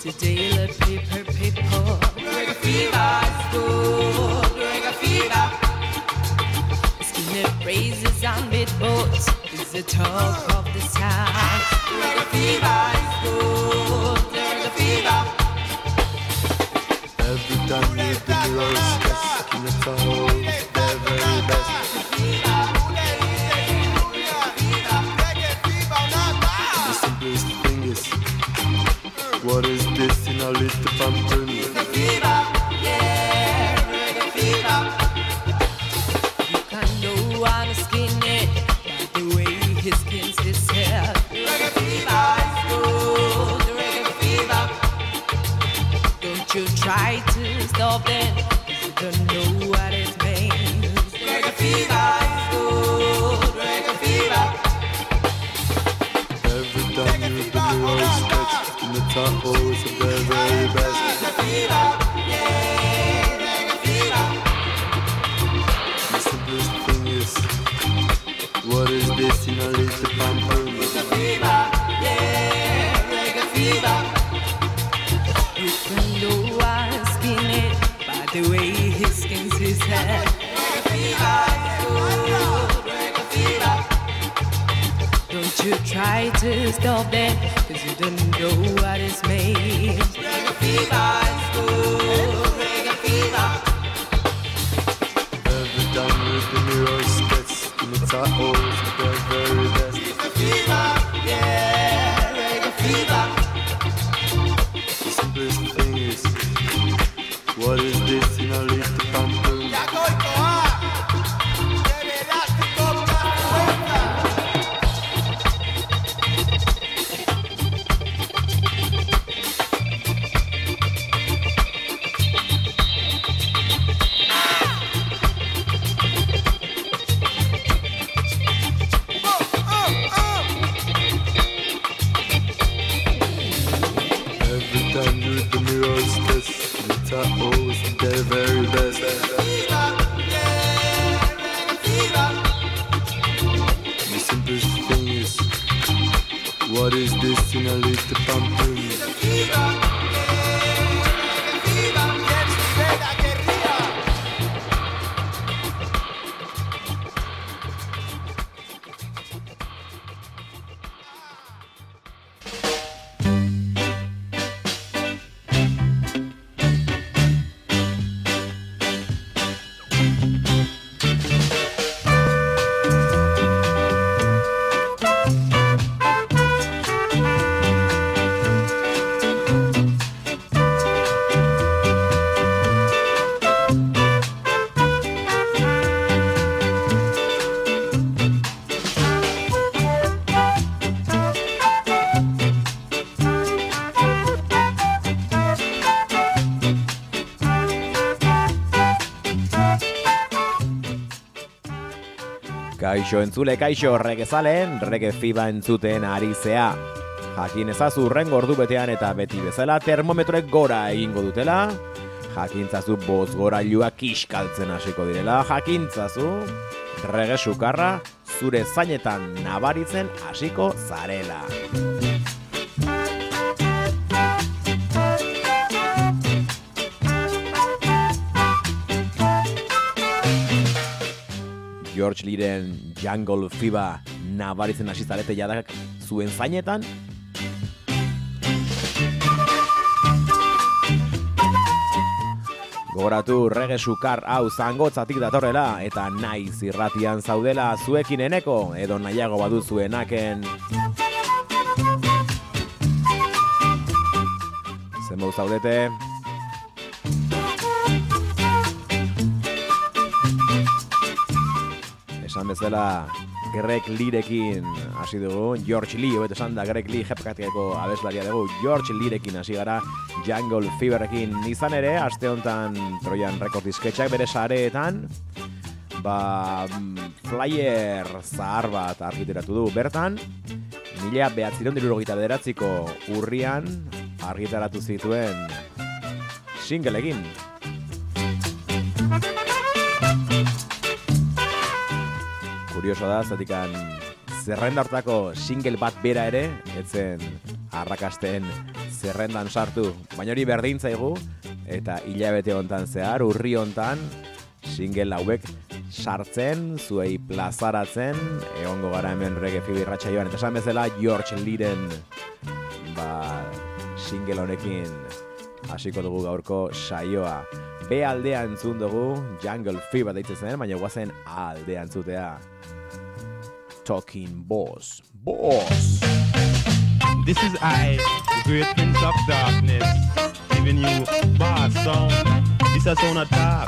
Today let paper, paper. Reggae fever is good. Reggae fever. Skinny phrases on boats is the talk in the Kaixo entzule, kaixo regezalen, rege fiba entzuten ari zea. Jakin ezazu urren gordu betean eta beti bezala termometroek gora egingo dutela. Jakintzazu boz gora kiskaltzen hasiko direla. Jakintzazu rege sukarra zure zainetan nabaritzen hasiko zarela. George Leeren Jungle Fever nabaritzen hasi zarete jadak zuen zainetan. Gogoratu rege sukar hau zangotzatik datorrela eta naiz irratian zaudela zuekin eneko edo nahiago badu zuenaken. Zenbau zaudete? Bezala Greg Lirekin hasi dugu, George Lee, hobeto esan da Greg Lee jepkatikeko abeslaria dugu, George Lirekin hasi gara Jungle Feverekin. Izan ere, aste honetan Trojan Record disketxak bere sareetan, ba, flyer zahar bat argitaratu du bertan, mila behatziron dirurogeita bederatziko urrian argitaratu zituen singleekin. Kurioso da, zatikan zerrenda hortako single bat bera ere, etzen arrakasten zerrendan sartu. Baina hori berdin zaigu, eta hilabete hontan zehar, urri hontan, single hauek sartzen, zuei plazaratzen, egongo gara hemen reggae fibirratxa joan. Eta esan bezala, George Liren, ba, single honekin hasiko dugu gaurko saioa. B aldea entzun dugu, Jungle Fever deitzen zen, baina guazen aldea entzutea. Talking Boss. Boss! This is I, the great prince of darkness, giving you bass sound. This is sound attack.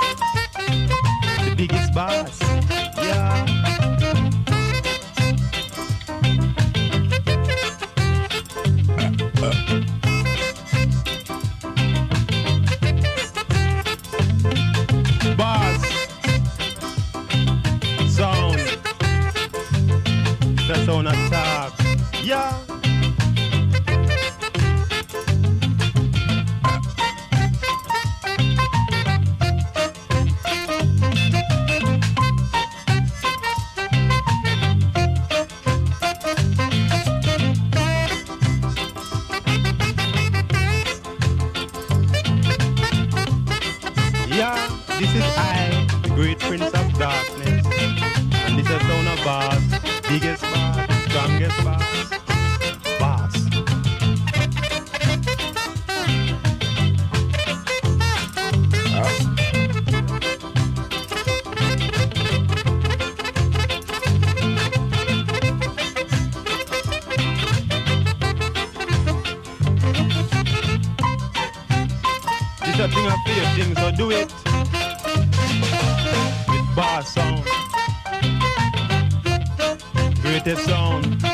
The biggest boss. Yeah. this song.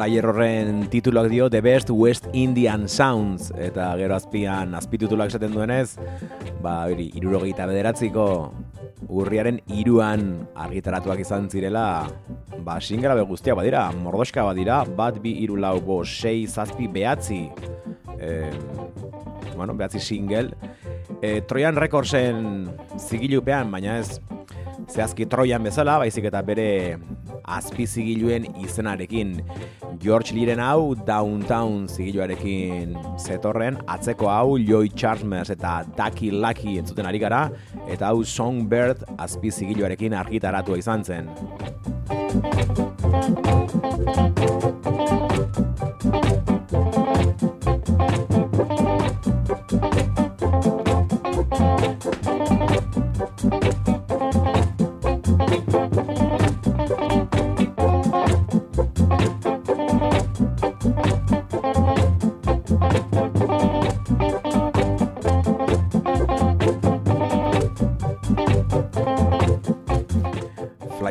Flyer horren tituluak dio The Best West Indian Sounds. Eta gero azpian azpitituluak esaten duenez ba hori irurogeita bederatziko urriaren iruan argitaratuak izan zirela ba singela guztiak badira mordoska badira bat bi hiru lau bo sei zazpi behatzi eh, bueno, behatzi single. Eh, Trojan Recordsen zigilupean baina ez zehazki Trojan bezala, baizik eta bere azpi zigiluen izenarekin. George Liren hau Downtown zigiluarekin zetorren, atzeko hau Lloyd Charmers eta Ducky Lucky entzuten ari gara, eta hau Songbird azpi zigiluarekin argitaratua izan zen.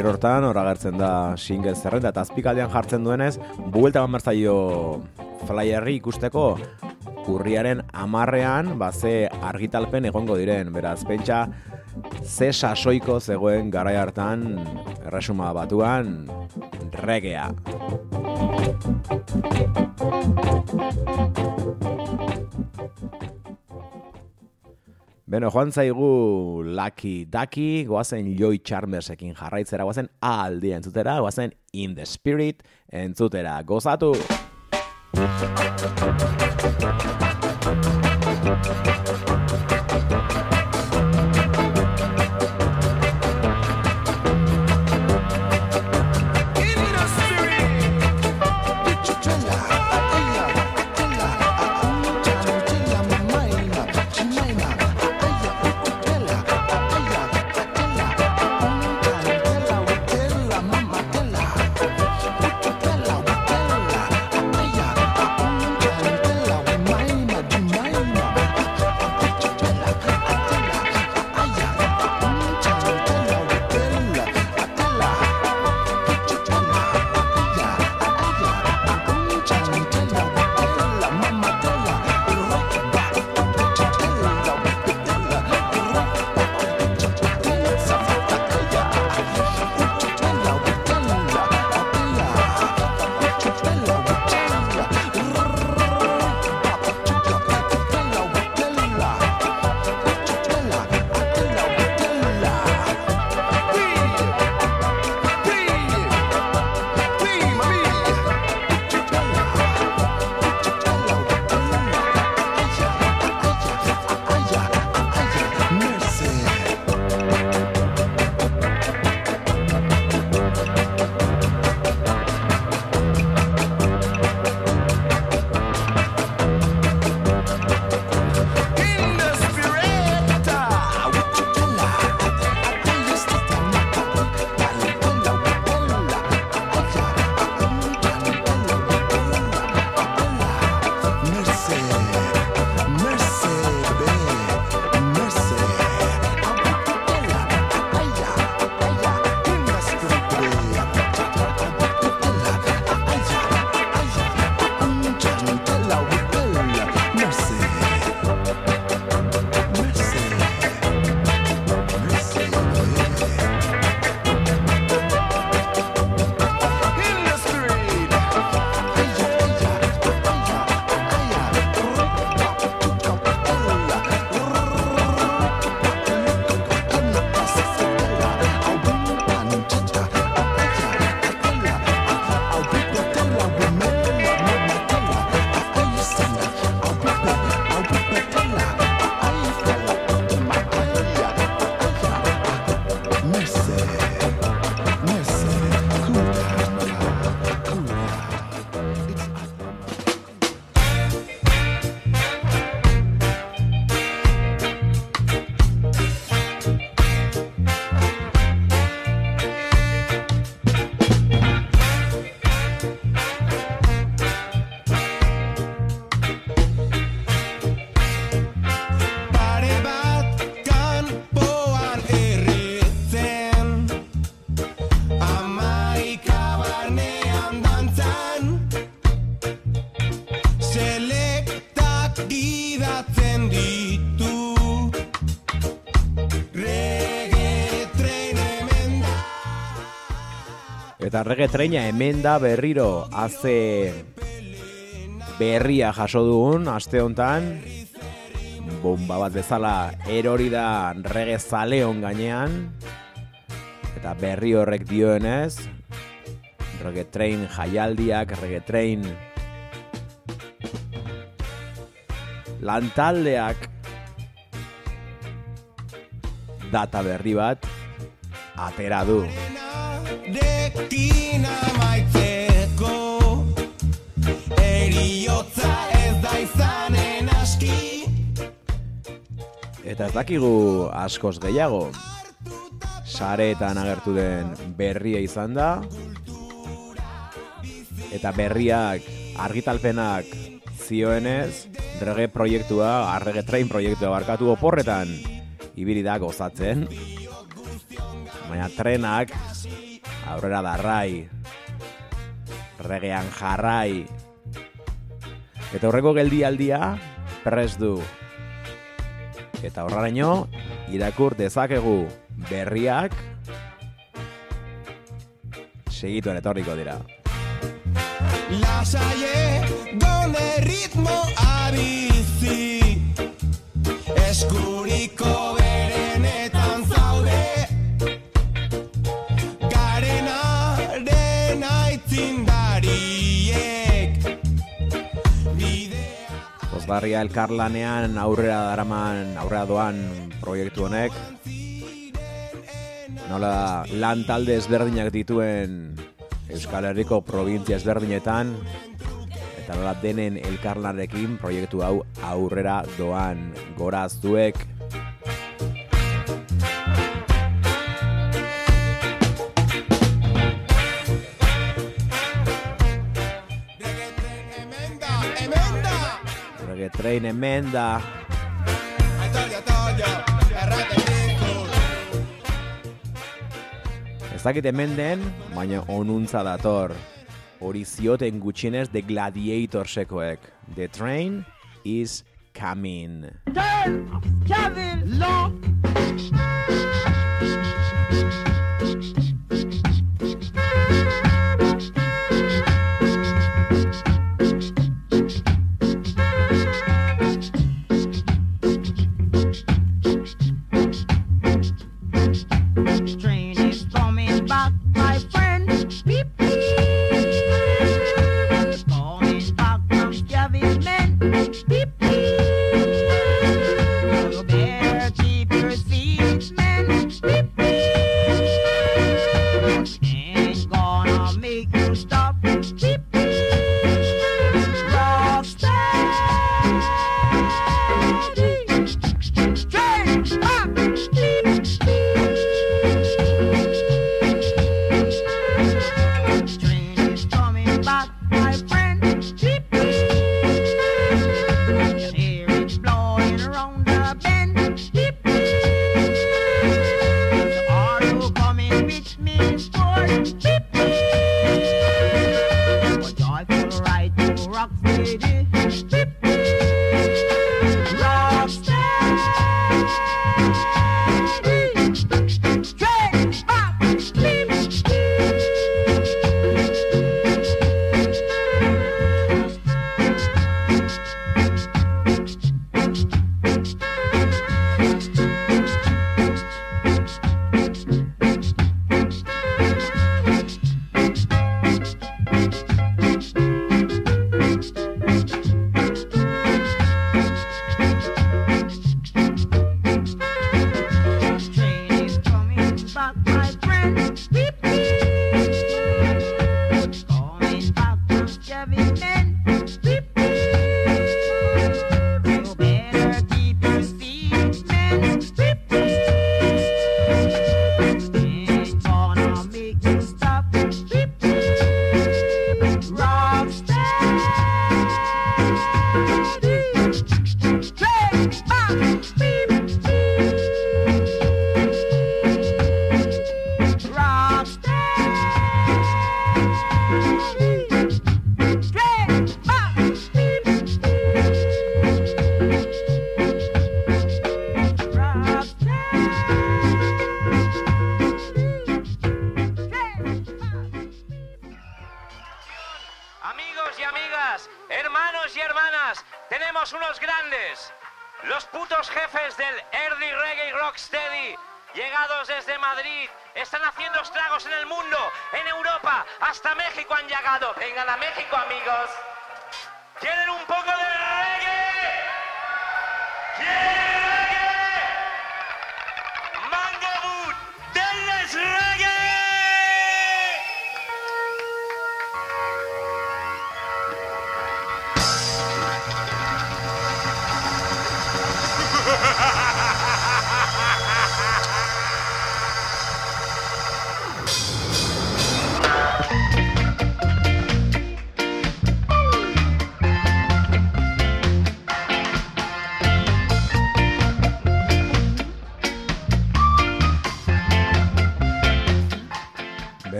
Flyer hortan, hor agertzen da single zerrenda, eta azpikaldean jartzen duenez, buelta eman behar zaio flyerri ikusteko urriaren amarrean, ba, ze argitalpen egongo diren, beraz, pentsa, ze sasoiko zegoen garai hartan erresuma batuan regea. Beno, joan zaigu Lucky Ducky, goazen Joy Charmersekin jarraitzera, goazen A aldia entzutera, goazen In the Spirit entzutera. Gozatu! Pare Eta rege treina hemen da berriro. Haze berria jaso dugun aste hontan. Bomba bat bezala erori da rege zaleon gainean. Eta berri horrek dioenez rege train jaialdiak rege train lantaldeak data berri bat atera du. Dekin amaitzeko Eriotza ez da izanen aski Eta ez dakigu askoz gehiago. Sareetan agertu den berria izan da. Eta berriak argitalpenak zioenez, rege proiektua, arrege train proiektua barkatu oporretan ibili da gozatzen. Baina trenak aurrera darrai, regean jarrai, eta horreko geldialdia prest du. Eta horraraino, irakur dezakegu berriak segituan etorriko dira. Lasaie gole ritmo abizi Eskuriko Barria elkarlanean aurrera daraman, aurrera doan proiektu honek. Nola lan talde ezberdinak dituen Euskal Herriko provintzia ezberdinetan eta nola denen elkarlanekin proiektu hau aurrera doan. Goraztuek che train e menda. Ez dakit hemen den, baina onuntza dator. Hori zioten gutxinez The Gladiator sekoek. The train is coming. Turn, Kevin, long.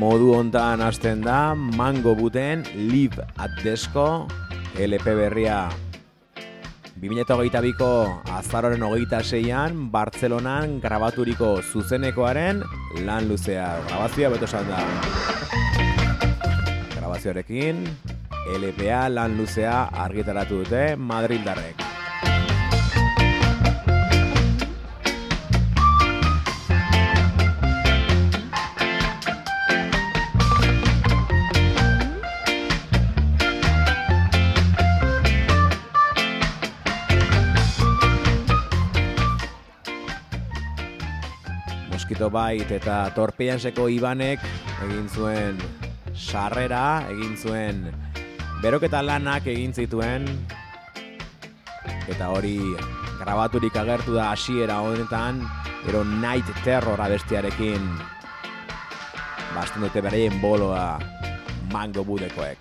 modu hontan hasten da Mango Buten Live at Desko LP berria. 2022ko azaroren hogeita seian Bartzelonan grabaturiko zuzenekoaren lan luzea. Grabazioa beto da. Grabazioarekin LPA lan luzea argitaratu dute Madrildarrek. Bite eta Torpeianseko Ibanek egin zuen sarrera, egin zuen beroketa lanak egin zituen eta hori grabaturik agertu da hasiera honetan gero Night Terror abestiarekin basten dute beraien boloa mango budekoek.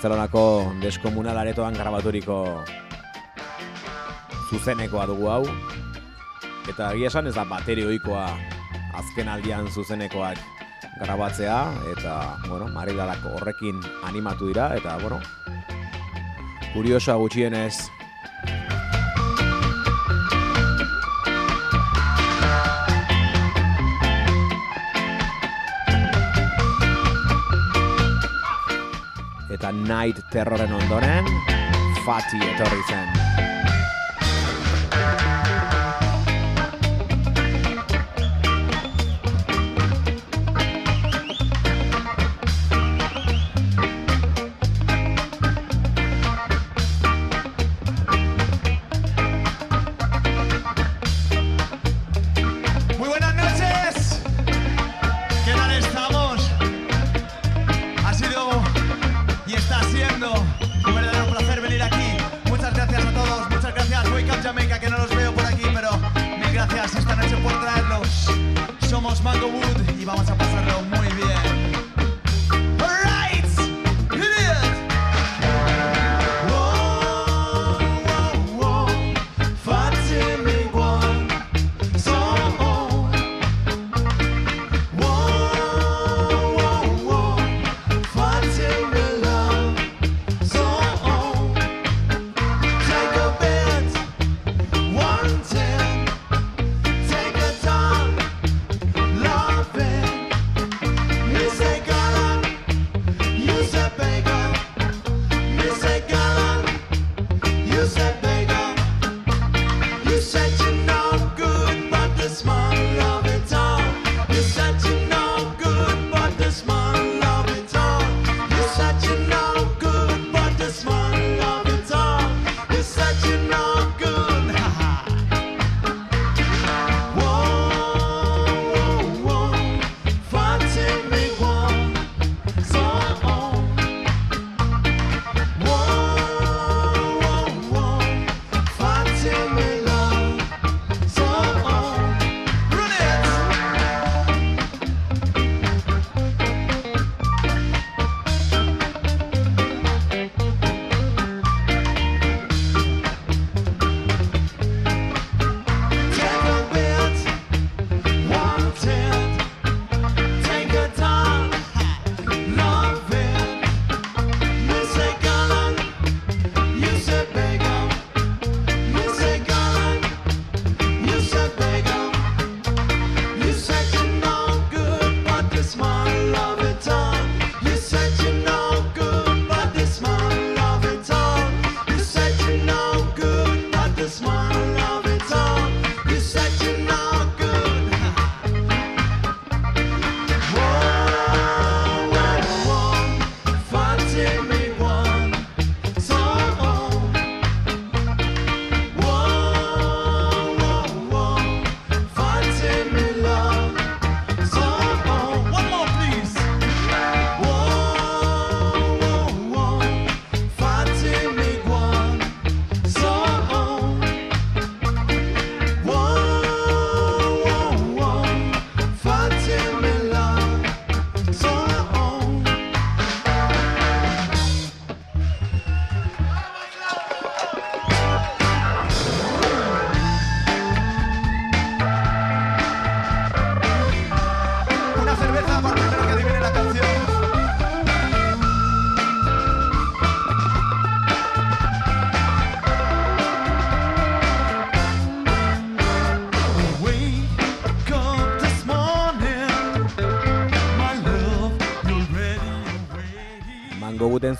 Bartzelonako deskomunal aretoan grabaturiko zuzenekoa dugu hau. Eta egia esan ez da bateri ohikoa azken aldian zuzenekoak grabatzea eta, bueno, Marilalak horrekin animatu dira eta, bueno, kuriosoa gutxienez Night Terroren ondoren Fati etorri zen.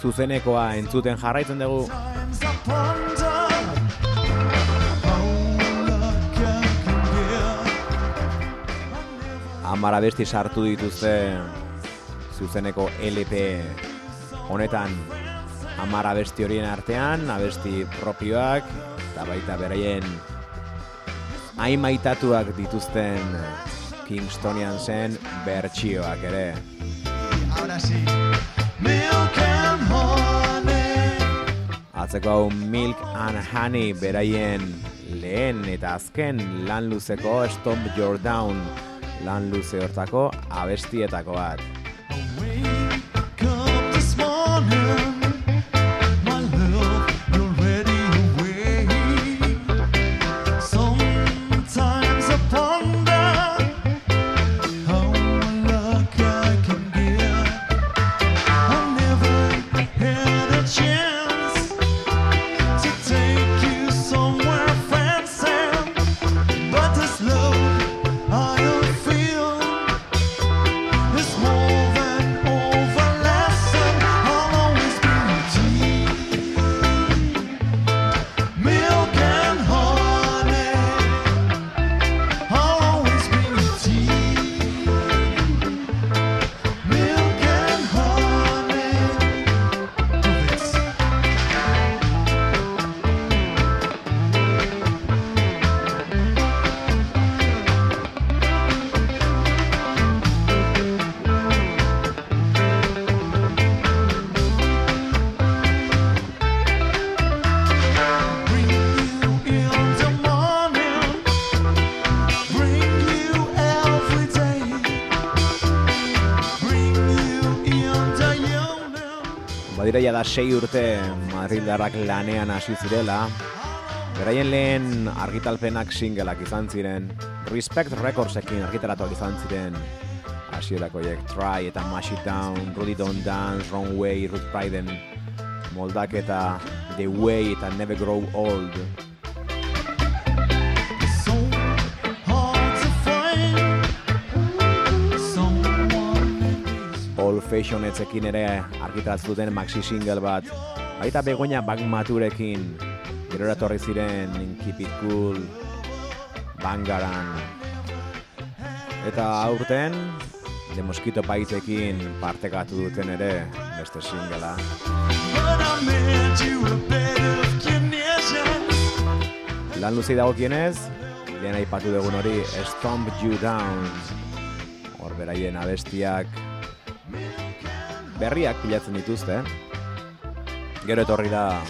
Zuzenekoa entzuten jarraitzen dugu. Amara abesti sartu dituzte zuzeneko LP honetan Amara abesti horien artean, abesti propioak eta baita beraien aimaitatuak dituzten Kingstonian zen bertsioak ere. Atzeko hau Milk and Honey beraien lehen eta azken lan luzeko Stomp Your Down lan luze hortako abestietako bat. Evening. Badira ja da sei urte Madrildarrak lanean hasi zirela. Beraien lehen argitalpenak singleak izan ziren. Respect Recordsekin argitaratuak izan ziren. Hasierako horiek Try eta Mash It Down, Rudy Don't Dance, Wrong Way, Ruth Priden, Moldaketa, The Way eta Never Grow Old. Old Fashion etzekin ere argitaratu zuten maxi single bat. Baita begonia Bagmaturekin, gero etorri ziren Keep It Cool, Bangaran. Eta aurten, The Mosquito Paitekin partekatu duten ere beste singela. Lan luzi dagokienez, lehen aipatu dugun hori Stomp You Down. Hor beraien abestiak berriak pilatzen dituzte. Gero etorri da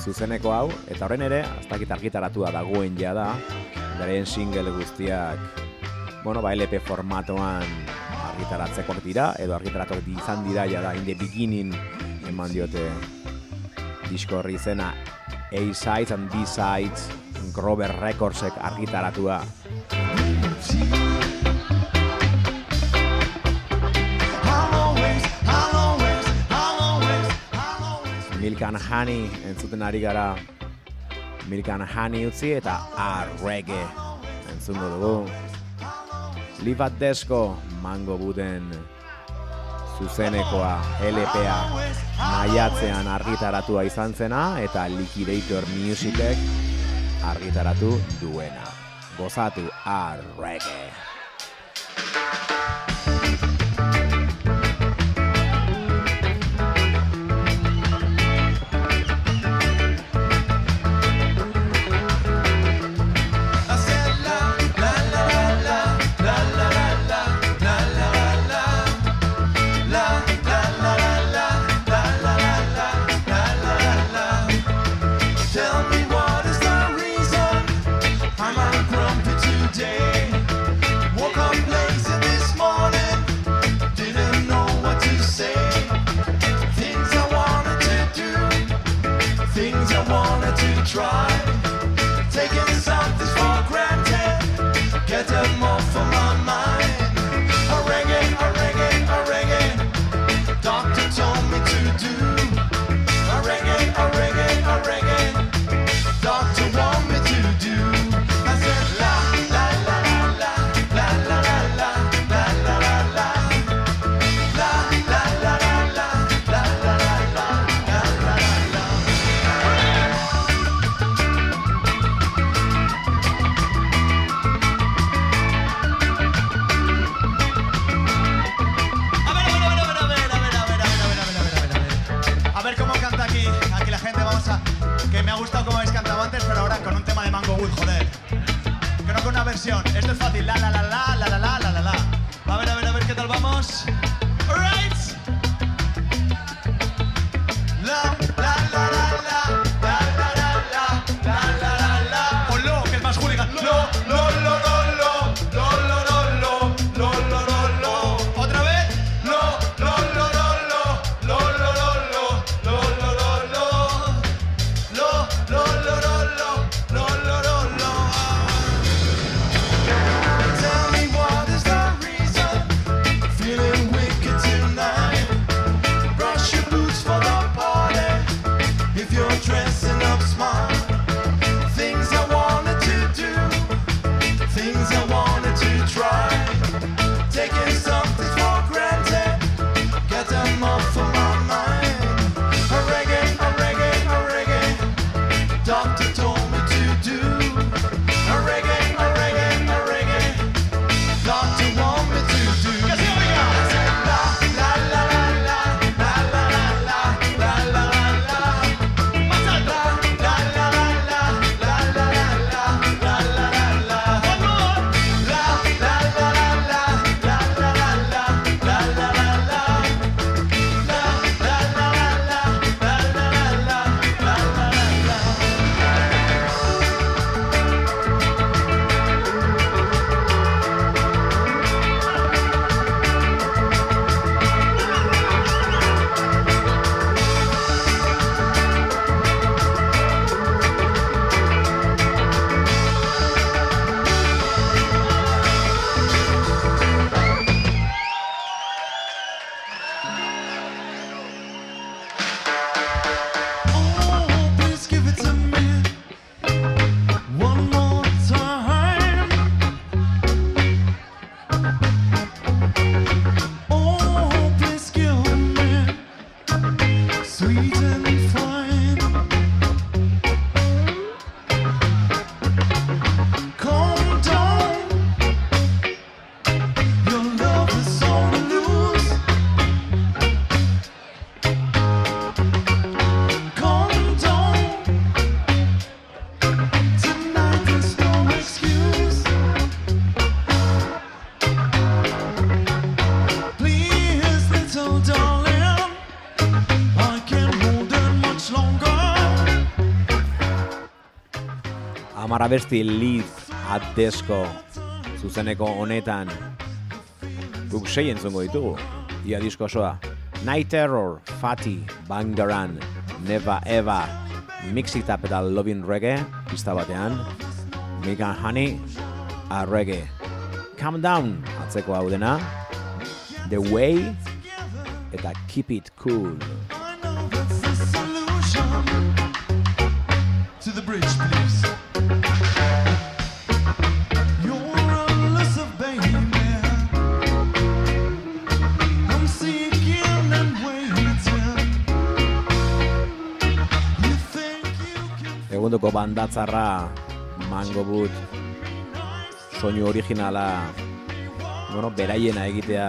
zuzeneko hau, eta horren ere, aztakit argitaratua dagoen ja da, beraien single guztiak, bueno, ba, LP formatoan argitaratzeko dira, edo argitaratuak izan dira ja da, in the beginning eman diote disko horri izena A-Sides and B-Sides Grover Recordsek argitaratua. Always. Milk and Honey entzuten ari gara. Milk and Honey utzi eta A Reggae entzungo dugu. Live at Desco, Mango Buden zuzenekoa, LPA, maiatzean argitaratua izan zena eta Liquidator Musicek argitaratu duena. Gozatu A get them off of my abesti Liz Atesko zuzeneko honetan. Guk sei entzungo ditugu. Ia disko osoa. Night Terror, Fatty, Bangaran, Neva Eva, Mix It Up eta Lovin Reggae, pista batean, Megan Honey, a Reggae, Calm Down, atzeko hau dena, The Way, eta Keep It Cool. segundoko bandatzarra Mango Boot. Soinu originala. Bueno, beraiena egitea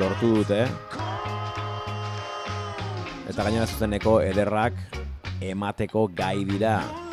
lortu dute. Eta gainera zuzeneko ederrak emateko gai dira.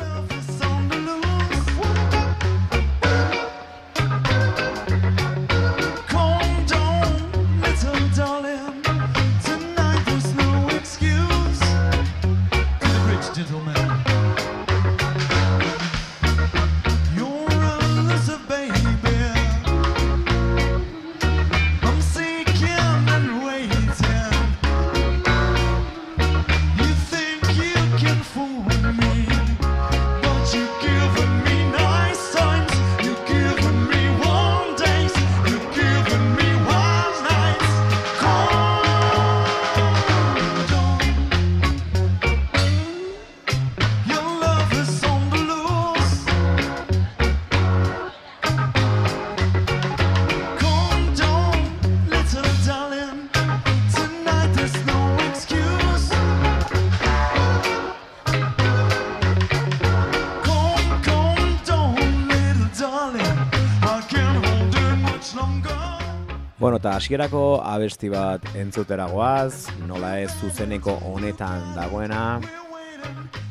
hasierako abesti bat entzuteragoaz, nola ez zuzeneko honetan dagoena,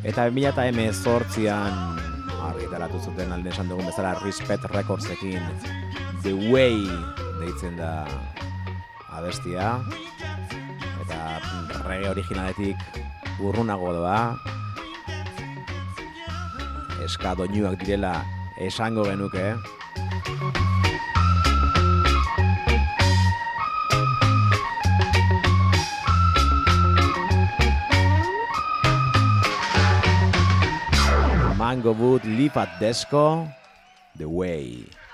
eta 2018an emezortzian argitaratu zuten alden esan dugun bezala Respect Recordsekin The Way deitzen da abestia, eta rege originaletik urrunago doa, eskadoinuak direla esango genuke, eh? Django Wood, Leaf at Desco, The Way.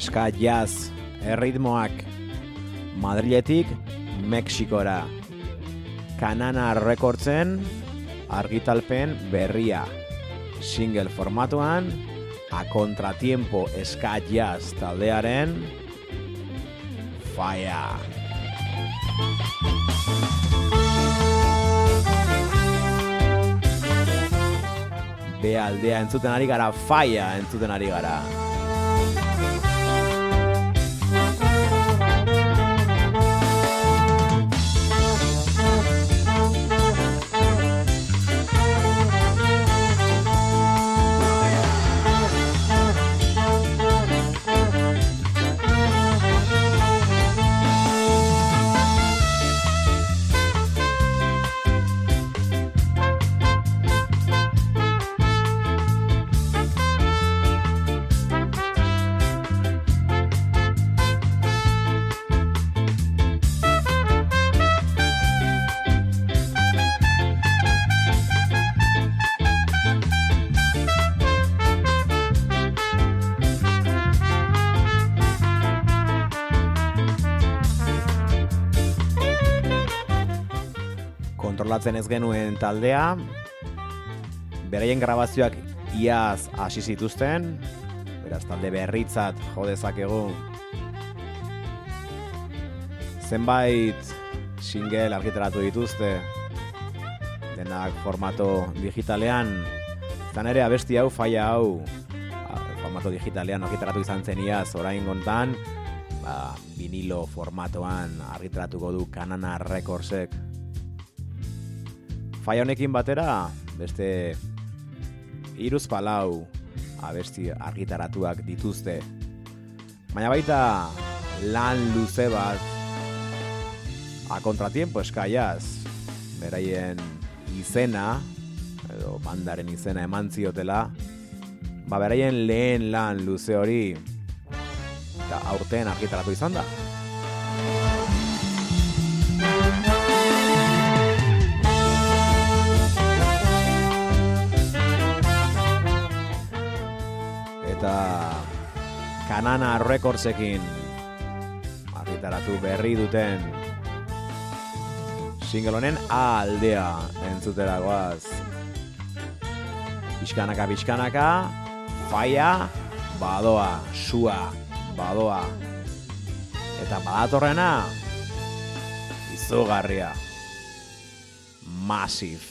ska jazz erritmoak Madriletik Mexikora. Kanana rekortzen argitalpen berria. Single formatuan, a kontratiempo eska jazz taldearen Faya. Bealdea entzuten ari gara, faia entzuten ari gara. Kontrolatzen ez genuen taldea, beraien grabazioak iaz hasi zituzten, beraz talde berritzat jo dezakegu. Zenbait single argitaratu dituzte, denak formato digitalean, izan ere abesti hau, faia hau, formato digitalean argitaratu izan zen iaz, orain gontan, ba, vinilo formatoan argitaratuko du Kanana Recordsek Faia honekin batera, beste iruz palau abesti argitaratuak dituzte. Baina baita lan luze bat a contratiempo eskaiaz beraien izena edo bandaren izena eman ziotela ba beraien lehen lan luze hori eta aurten argitaratu izan da. Kanana Recordsekin argitaratu berri duten single honen aldea entzutera goaz. Pixkanaka, pixkanaka, faia, badoa, sua, badoa. Eta badatorrena, izugarria. Massive.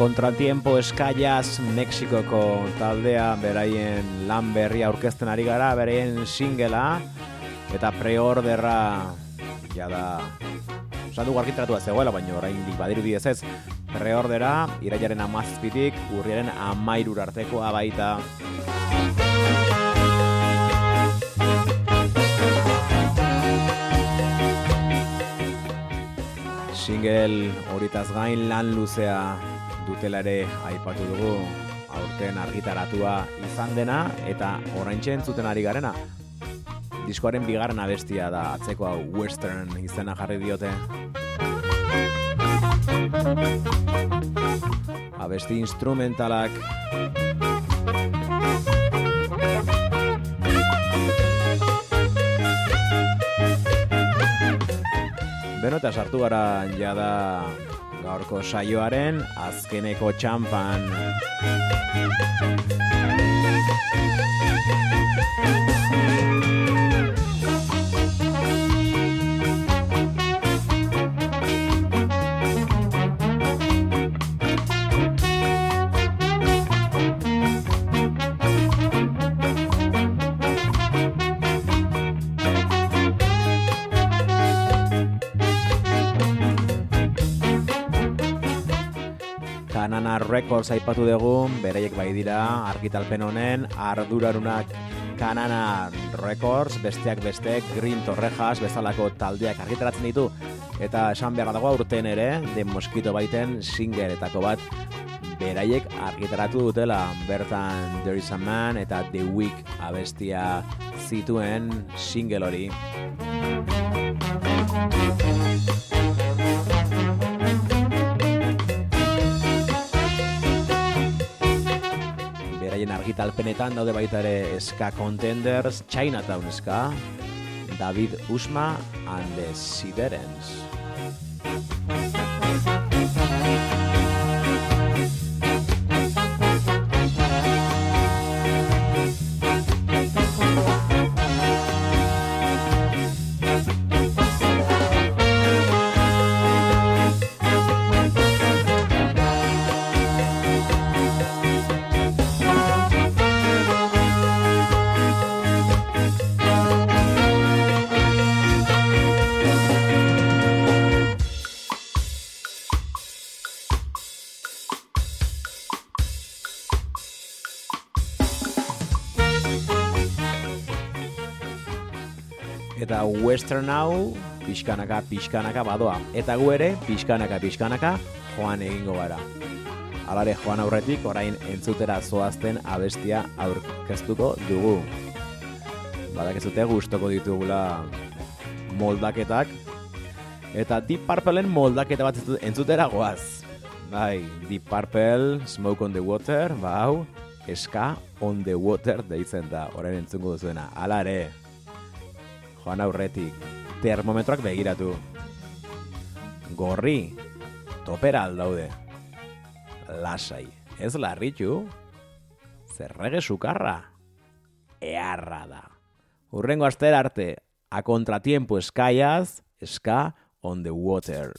Contratiempo eskaiaz Mexikoko taldea beraien lan berria aurkezten ari gara, beraien singela eta preorderra jada Esan dugu argitaratua zegoela, baina oraindik badirudi ez ez preordera, iraiaren amazpitik, urriaren amairur artekoa baita. Single horitaz gain lan luzea dutela ere aipatu dugu aurten argitaratua izan dena eta oraintxe entzuten ari garena. Diskoaren bigarren abestia da atzeko hau western izena jarri diote. Abesti instrumentalak Beno eta sartu gara jada gaurko saioaren azkeneko txampan. Kanana Records aipatu dugu, beraiek bai dira argitalpen honen ardurarunak Kanana Records, besteak beste Green Torrejas bezalako taldeak argitaratzen ditu eta esan beharra dago aurten ere de Mosquito baiten singeretako bat beraiek argitaratu dutela bertan There is a Man eta The Week abestia zituen single hori. Beraien argitalpenetan daude baita ere Ska Contenders, Chinatown Ska, David Usma and the Siderens. Western hau pixkanaka pixkanaka badoa. Eta gu ere pixkanaka pixkanaka joan egingo gara. Alare joan aurretik orain entzutera zoazten abestia aurkeztuko dugu. Badakezute gustoko ditugula moldaketak. Eta Deep Purpleen moldaketa bat entzu- entzutera goaz. Bai, Deep Purple, Smoke on the Water, bau, Ska on the Water deitzen da, orain entzungo duzuena. Hala ere, joan aurretik, termometroak begiratu. Gorri, topera aldaude. Lasai, ez larritu, zerrege sukarra, earra da. Urrengo astera arte, a contratiempo eskaiaz, ska on the water.